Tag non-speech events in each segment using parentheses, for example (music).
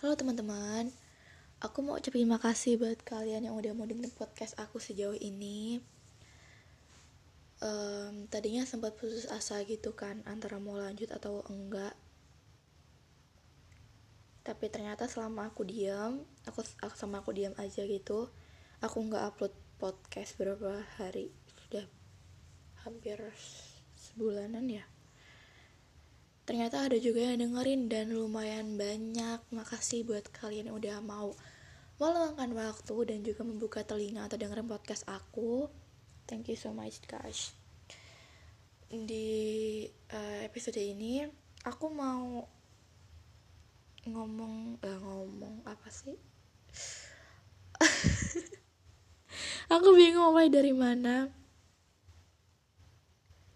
Halo teman-teman, aku mau ucapin makasih buat kalian yang udah mau dengerin podcast aku sejauh ini. Um, tadinya sempat putus asa gitu kan, antara mau lanjut atau enggak. Tapi ternyata selama aku diam, aku, aku sama aku diam aja gitu, aku nggak upload podcast beberapa hari, sudah hampir sebulanan ya ternyata ada juga yang dengerin dan lumayan banyak. Makasih buat kalian yang udah mau meluangkan waktu dan juga membuka telinga atau dengerin podcast aku. Thank you so much guys. Di uh, episode ini aku mau ngomong uh, ngomong apa sih? (laughs) Aku bingung mulai dari mana.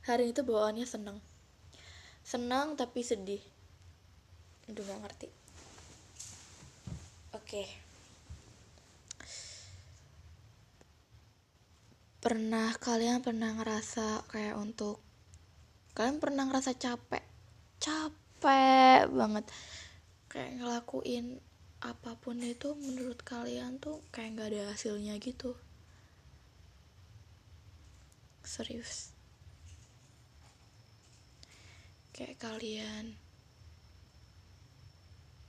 Hari itu bawaannya seneng senang tapi sedih. Udah gak ngerti. Oke. Pernah kalian pernah ngerasa kayak untuk kalian pernah ngerasa capek? Capek banget. Kayak ngelakuin apa pun itu menurut kalian tuh kayak nggak ada hasilnya gitu. Serius kayak kalian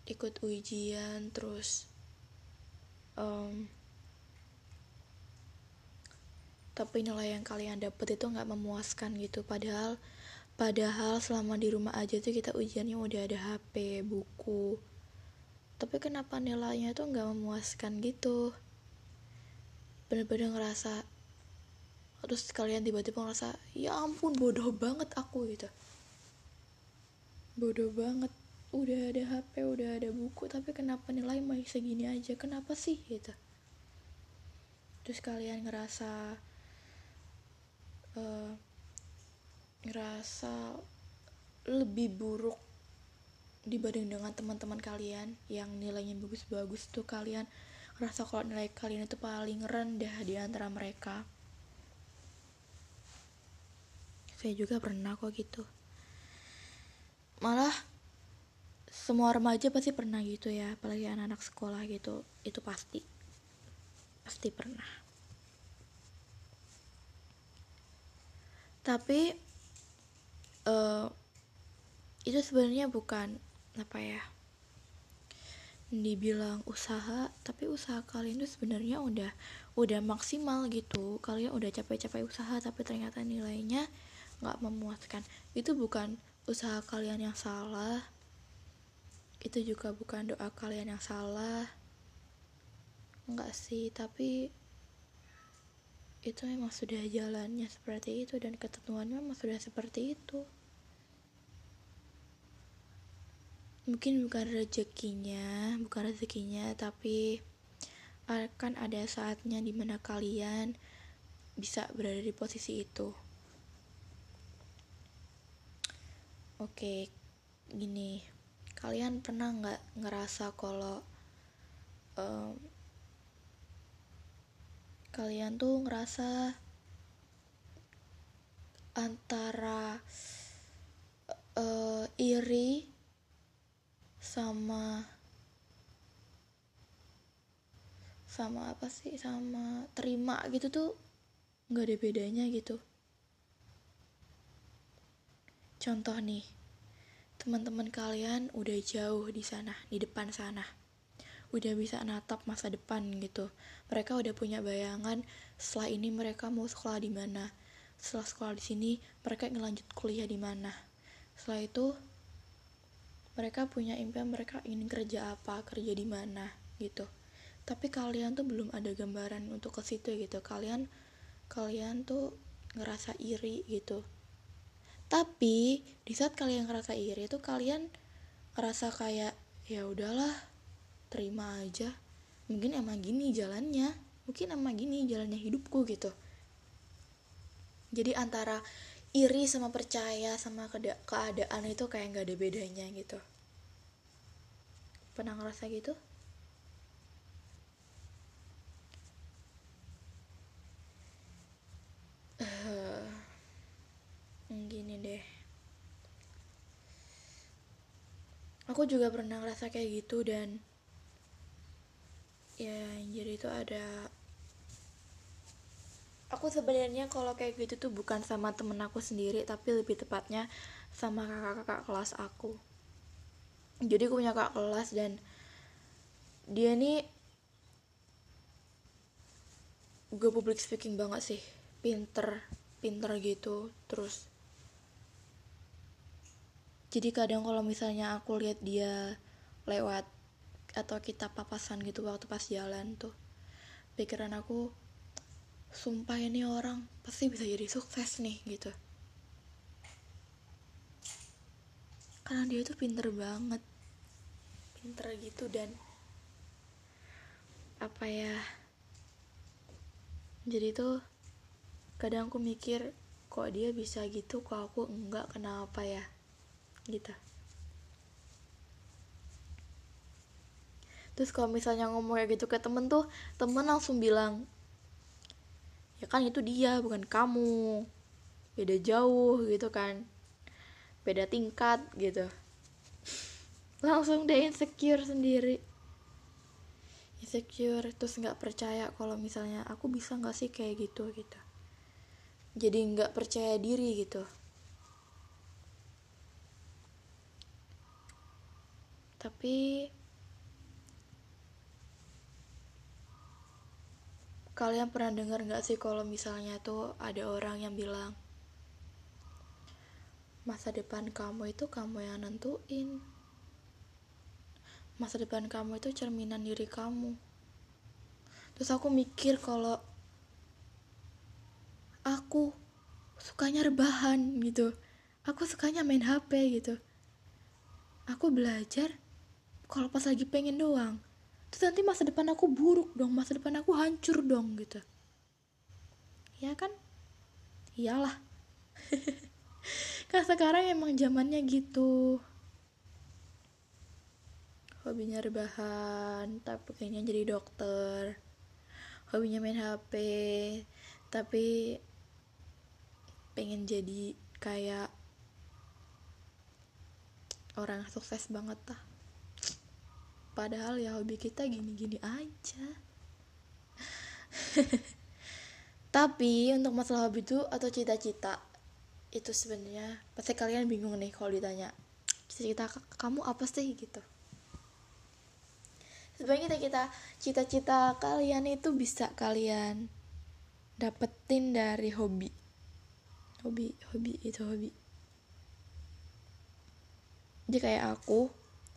ikut ujian terus um, tapi nilai yang kalian dapet itu nggak memuaskan gitu. Padahal padahal selama di rumah aja tuh kita ujiannya udah ada HP buku. Tapi kenapa nilainya tuh nggak memuaskan gitu? Bener-bener ngerasa terus kalian tiba-tiba ngerasa ya ampun bodoh banget aku gitu bodoh banget. Udah ada HP udah ada buku tapi kenapa nilai masih segini aja? Kenapa sih gitu? Terus kalian ngerasa uh, ngerasa lebih buruk dibanding dengan teman-teman kalian yang nilainya bagus-bagus tuh kalian ngerasa kalau nilai kalian itu paling rendah di antara mereka. Saya juga pernah kok gitu malah semua remaja pasti pernah gitu ya apalagi anak-anak sekolah gitu itu pasti pasti pernah. Tapi uh, itu sebenarnya bukan apa ya dibilang usaha tapi usaha kalian itu sebenarnya udah udah maksimal gitu. Kalian udah capek-capek usaha tapi ternyata nilainya nggak memuaskan. Itu bukan usaha kalian yang salah itu juga bukan doa kalian yang salah. Enggak sih tapi itu memang sudah jalannya seperti itu dan ketentuannya memang sudah seperti itu. Mungkin bukan rezekinya bukan rezekinya tapi akan ada saatnya di mana kalian bisa berada di posisi itu Oke, gini, kalian pernah nggak ngerasa kalau um, kalian tuh ngerasa antara uh, iri sama sama apa sih? Sama terima gitu tuh nggak ada bedanya gitu Contoh nih, teman-teman kalian udah jauh di sana, di depan sana. Udah bisa natap masa depan gitu. Mereka udah punya bayangan setelah ini mereka mau sekolah di mana. Setelah sekolah di sini, mereka ngelanjut kuliah di mana. Setelah itu, mereka punya impian mereka ingin kerja apa, kerja di mana gitu. Tapi kalian tuh belum ada gambaran untuk ke situ gitu. Kalian kalian tuh ngerasa iri gitu tapi di saat kalian ngerasa iri itu kalian ngerasa kayak ya udahlah terima aja. Mungkin emang gini jalannya. Mungkin emang gini jalannya hidupku gitu. Jadi antara iri sama percaya sama keadaan itu kayak nggak ada bedanya gitu. Pernah ngerasa gitu gini deh. Aku juga pernah ngerasa kayak gitu dan ya jadi itu ada aku sebenarnya kalau kayak gitu tuh bukan sama temen aku sendiri tapi lebih tepatnya sama kakak-kakak kelas aku. Jadi aku punya kakak kelas dan dia nih gue public speaking banget sih pinter pinter gitu. Terus jadi kadang kalau misalnya aku lihat dia lewat atau kita papasan gitu waktu pas jalan tuh pikiran aku sumpah ini orang pasti bisa jadi sukses nih gitu. Karena dia tuh pinter banget. Pinter gitu dan apa ya jadi tuh kadang aku mikir kok dia bisa gitu kok aku enggak kenapa ya gitu. Terus kalau misalnya ngomong kayak gitu ke temen tuh temen langsung bilang ya kan itu dia bukan kamu. Beda jauh gitu kan. Beda tingkat gitu. Langsung deh insecure sendiri. Insecure terus nggak percaya kalau misalnya aku bisa nggak sih kayak gitu gitu. Jadi nggak percaya diri gitu tapi kalian pernah dengar nggak sih kalau misalnya tuh ada orang yang bilang masa depan kamu itu kamu yang nentuin. Masa depan kamu itu cerminan diri kamu. Terus aku mikir kalau aku sukanya rebahan gitu. Aku sukanya main HP gitu. Aku belajar kalau pas lagi pengen doang. Terus nanti masa depan aku buruk dong masa depan aku hancur dong gitu. Ya kan? Iyalah. (laughs) Kan sekarang emang zamannya gitu. Hobinya rebahan tapi pengennya jadi dokter. Hobinya main HP tapi pengen jadi kayak orang sukses banget lah padahal ya hobi kita gini-gini aja. (laughs) Tapi untuk masalah hobi itu atau cita-cita itu sebenarnya pasti kalian bingung nih kalau ditanya cita-cita kamu apa sih? gitu. Sebenarnya kita cita-cita kalian itu bisa kalian dapetin dari hobi. Hobi hobi itu hobi. Jadi kayak aku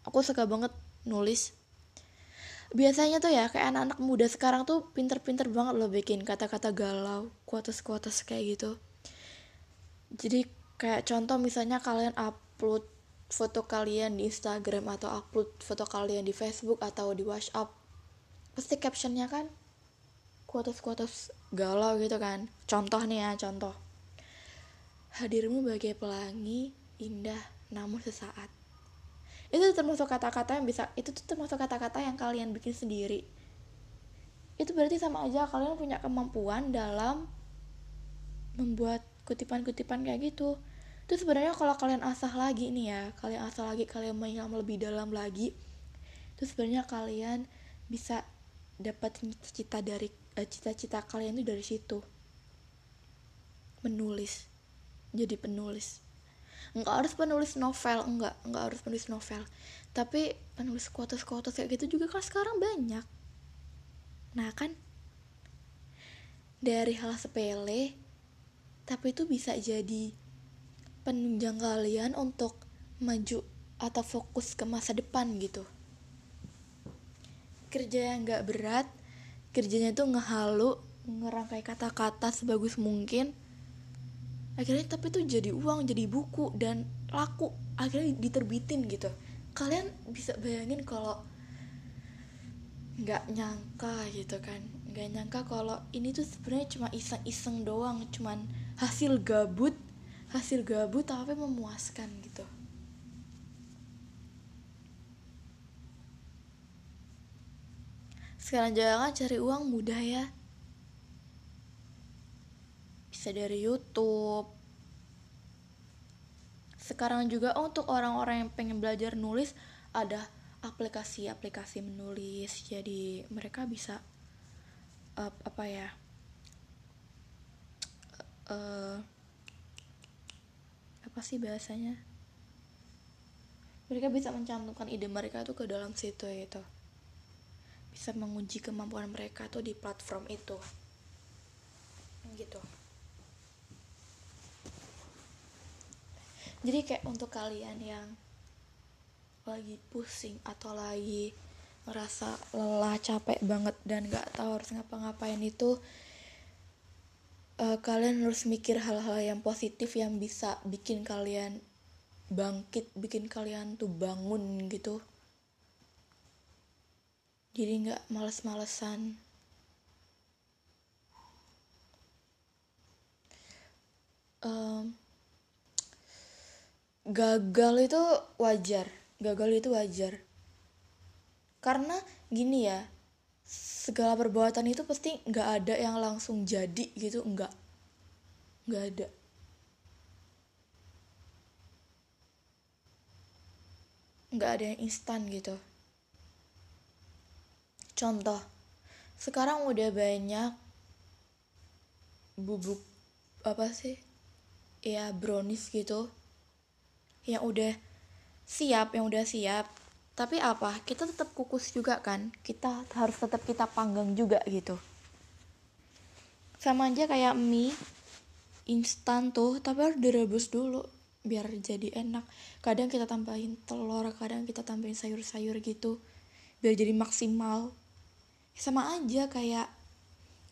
aku suka banget nulis. Biasanya tuh ya kayak anak-anak muda sekarang tuh pinter-pinter banget loh bikin kata-kata galau kuatas-kuatas kayak gitu. Jadi kayak contoh misalnya kalian upload foto kalian di Instagram atau upload foto kalian di Facebook atau di WhatsApp pasti captionnya kan kuatas-kuatas galau gitu kan. Contoh nih ya contoh. Hadirmu bagai pelangi indah namun sesaat itu termasuk kata-kata yang bisa itu tuh termasuk kata-kata yang kalian bikin sendiri. Itu berarti sama aja kalian punya kemampuan dalam membuat kutipan-kutipan kayak gitu. Itu sebenarnya kalau kalian asah lagi nih ya kalian asah lagi kalian menyelam lebih dalam lagi itu sebenarnya kalian bisa dapat cita-cita dari eh, cita-cita kalian itu dari situ. Menulis jadi penulis nggak harus penulis novel enggak nggak harus penulis novel. Tapi penulis quotes-quotes kayak gitu juga kan sekarang banyak. Nah kan? Dari hal sepele tapi itu bisa jadi penunjang kalian untuk maju atau fokus ke masa depan gitu. Kerja yang nggak berat kerjanya tuh ngehalu ngerangkai kata-kata sebagus mungkin akhirnya tapi tuh jadi uang jadi buku dan laku. Akhirnya diterbitin gitu. Kalian bisa bayangin kalau nggak nyangka gitu kan. Nggak nyangka kalau ini tuh sebenarnya cuma iseng-iseng doang cuman hasil gabut hasil gabut tapi memuaskan gitu. Sekarang jangan cari uang mudah ya bisa dari YouTube. Sekarang juga oh, untuk orang-orang yang pengen belajar nulis ada aplikasi-aplikasi menulis. Jadi mereka bisa uh, apa ya uh, apa sih bahasanya? Mereka bisa mencantumkan ide mereka tuh ke dalam situ itu bisa menguji kemampuan mereka tuh di platform itu. Gitu jadi kayak untuk kalian yang lagi pusing atau lagi ngerasa lelah capek banget dan gak tahu harus ngapa-ngapain itu uh, kalian harus mikir hal-hal yang positif yang bisa bikin kalian bangkit bikin kalian tuh bangun gitu. Jadi nggak males-malesan. Um, gagal itu wajar. Gagal itu wajar. Karena gini ya segala perbuatan itu pasti nggak ada yang langsung jadi gitu nggak. Nggak ada. Nggak ada yang instan gitu. Contoh sekarang udah banyak bubuk apa sih? Ya brownies gitu yang udah siap yang udah siap. Tapi apa? Kita tetap kukus juga kan? Kita harus tetap kita panggang juga gitu. Sama aja kayak mie instan tuh tapi harus direbus dulu biar jadi enak. Kadang kita tambahin telur kadang kita tambahin sayur-sayur gitu biar jadi maksimal. Sama aja kayak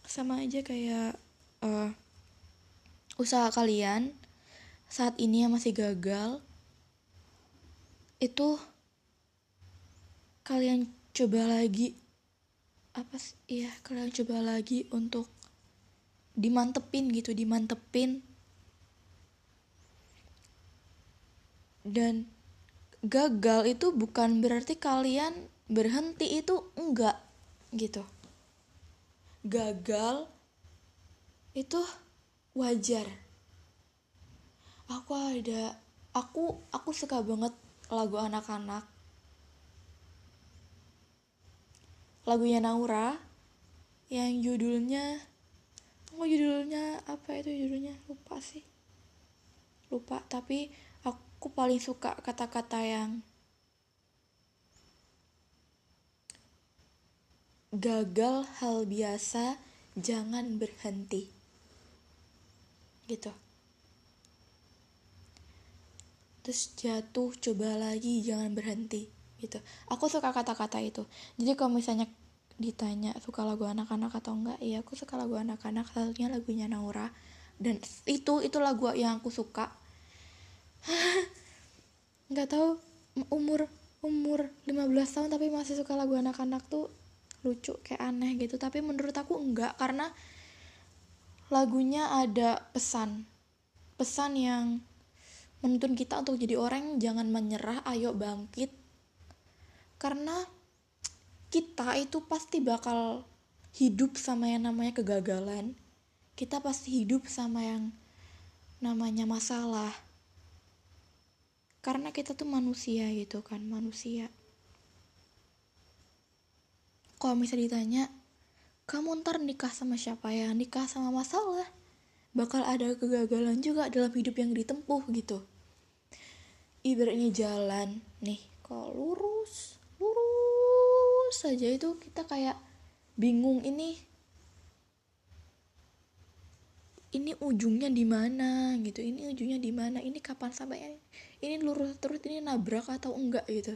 sama aja kayak uh, usaha kalian saat ini yang masih gagal itu kalian coba lagi. Apa sih? Iya kalian coba lagi untuk dimantepin gitu dimantepin. Dan gagal itu bukan berarti kalian berhenti itu enggak gitu. Gagal itu wajar. Aku ada aku aku suka banget lagu anak-anak. Lagunya Naura yang judulnya oh judulnya apa itu judulnya? Lupa sih. Lupa tapi aku paling suka kata-kata yang gagal hal biasa jangan berhenti. Gitu terus jatuh coba lagi jangan berhenti gitu. Aku suka kata-kata itu. Jadi kalau misalnya ditanya suka lagu anak-anak atau enggak? Iya aku suka lagu anak-anak satunya lagunya Naura. Dan itu itu lagu yang aku suka. (laughs) Nggak tahu umur umur 15 tahun tapi masih suka lagu anak-anak tuh lucu kayak aneh gitu. Tapi menurut aku enggak karena lagunya ada pesan. Pesan yang menuntun kita untuk jadi orang yang jangan menyerah ayo bangkit. Karena kita itu pasti bakal hidup sama yang namanya kegagalan. Kita pasti hidup sama yang namanya masalah. Karena kita tuh manusia gitu kan manusia. Kalau misalnya ditanya kamu ntar nikah sama siapa ya? Nikah sama masalah bakal ada kegagalan juga dalam hidup yang ditempuh gitu. Ibaratnya jalan nih kalau lurus lurus saja itu kita kayak bingung ini ini ujungnya di mana gitu. Ini ujungnya di mana ini kapan sampai ini lurus terus ini nabrak atau enggak gitu.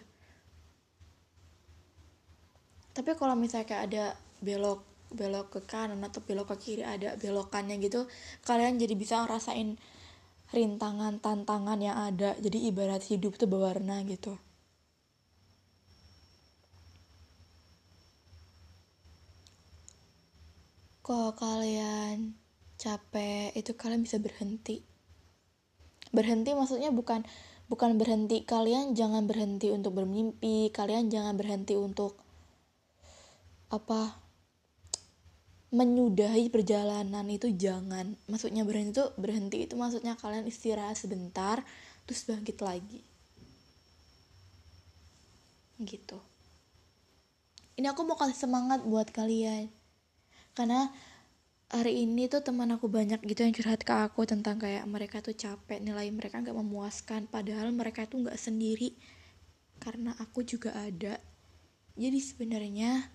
Tapi kalau misalnya kayak ada belok belok ke kanan atau belok ke kiri ada belokannya gitu kalian jadi bisa ngerasain rintangan tantangan yang ada. Jadi ibarat hidup tuh berwarna gitu. Kalau kalian capek itu kalian bisa berhenti. Berhenti maksudnya bukan bukan berhenti. Kalian jangan berhenti untuk bermimpi kalian jangan berhenti untuk apa menyudahi perjalanan itu jangan. Maksudnya berhenti itu berhenti itu maksudnya kalian istirahat sebentar terus bangkit lagi. Gitu. Ini aku mau kasih semangat buat kalian. Karena hari ini tuh teman aku banyak gitu yang curhat ke aku tentang kayak mereka tuh capek nilai mereka nggak memuaskan padahal mereka tuh nggak sendiri. Karena aku juga ada. Jadi sebenarnya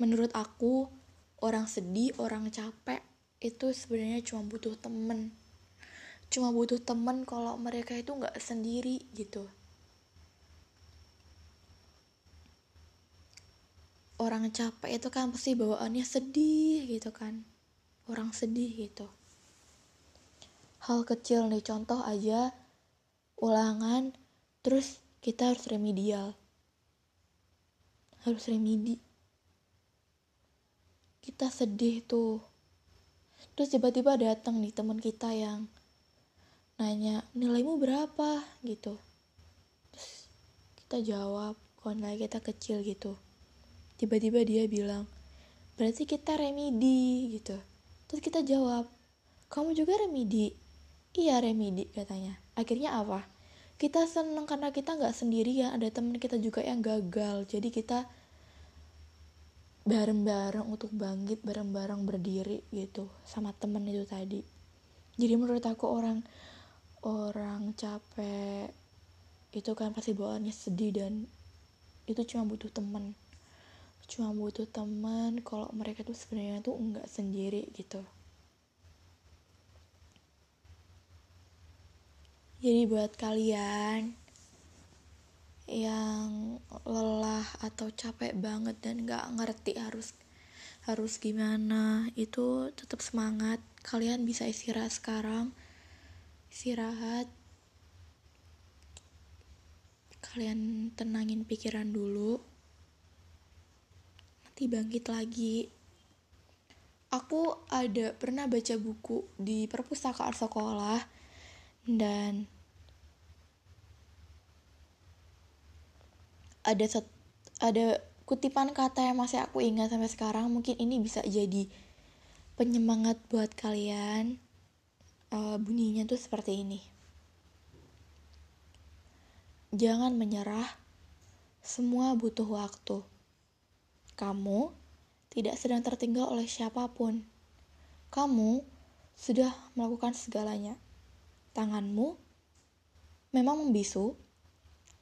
menurut aku orang sedih orang capek itu sebenarnya cuma butuh temen. Cuma butuh temen kalau mereka itu nggak sendiri gitu. Orang capek itu kan pasti bawaannya sedih gitu kan. Orang sedih gitu. Hal kecil nih contoh aja ulangan terus kita harus remedial. Harus remedi kita sedih tuh terus tiba-tiba datang nih teman kita yang nanya nilaimu berapa gitu terus kita jawab kalau nilai kita kecil gitu tiba-tiba dia bilang berarti kita remedi gitu Terus kita jawab, kamu juga remedi? Iya remedi katanya. Akhirnya apa? Kita seneng karena kita nggak sendirian, ada teman kita juga yang gagal. Jadi kita bareng-bareng untuk bangkit, bareng-bareng berdiri gitu sama temen itu tadi. Jadi menurut aku orang orang capek itu kan pasti bawaannya sedih dan itu cuma butuh temen cuma butuh teman kalau mereka tuh sebenarnya tuh enggak sendiri gitu jadi buat kalian yang lelah atau capek banget dan nggak ngerti harus harus gimana itu tetap semangat. Kalian bisa istirahat sekarang. Istirahat. Kalian tenangin pikiran dulu. Nanti bangkit lagi. Aku ada pernah baca buku di perpustakaan sekolah dan ada set, ada kutipan kata yang masih aku ingat sampai sekarang mungkin ini bisa jadi penyemangat buat kalian uh, bunyinya tuh seperti ini jangan menyerah semua butuh waktu kamu tidak sedang tertinggal oleh siapa pun. Kamu sudah melakukan segalanya. Tanganmu memang membisu,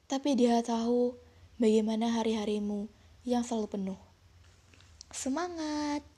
tapi dia tahu bagaimana hari-harimu yang selalu penuh. Semangat!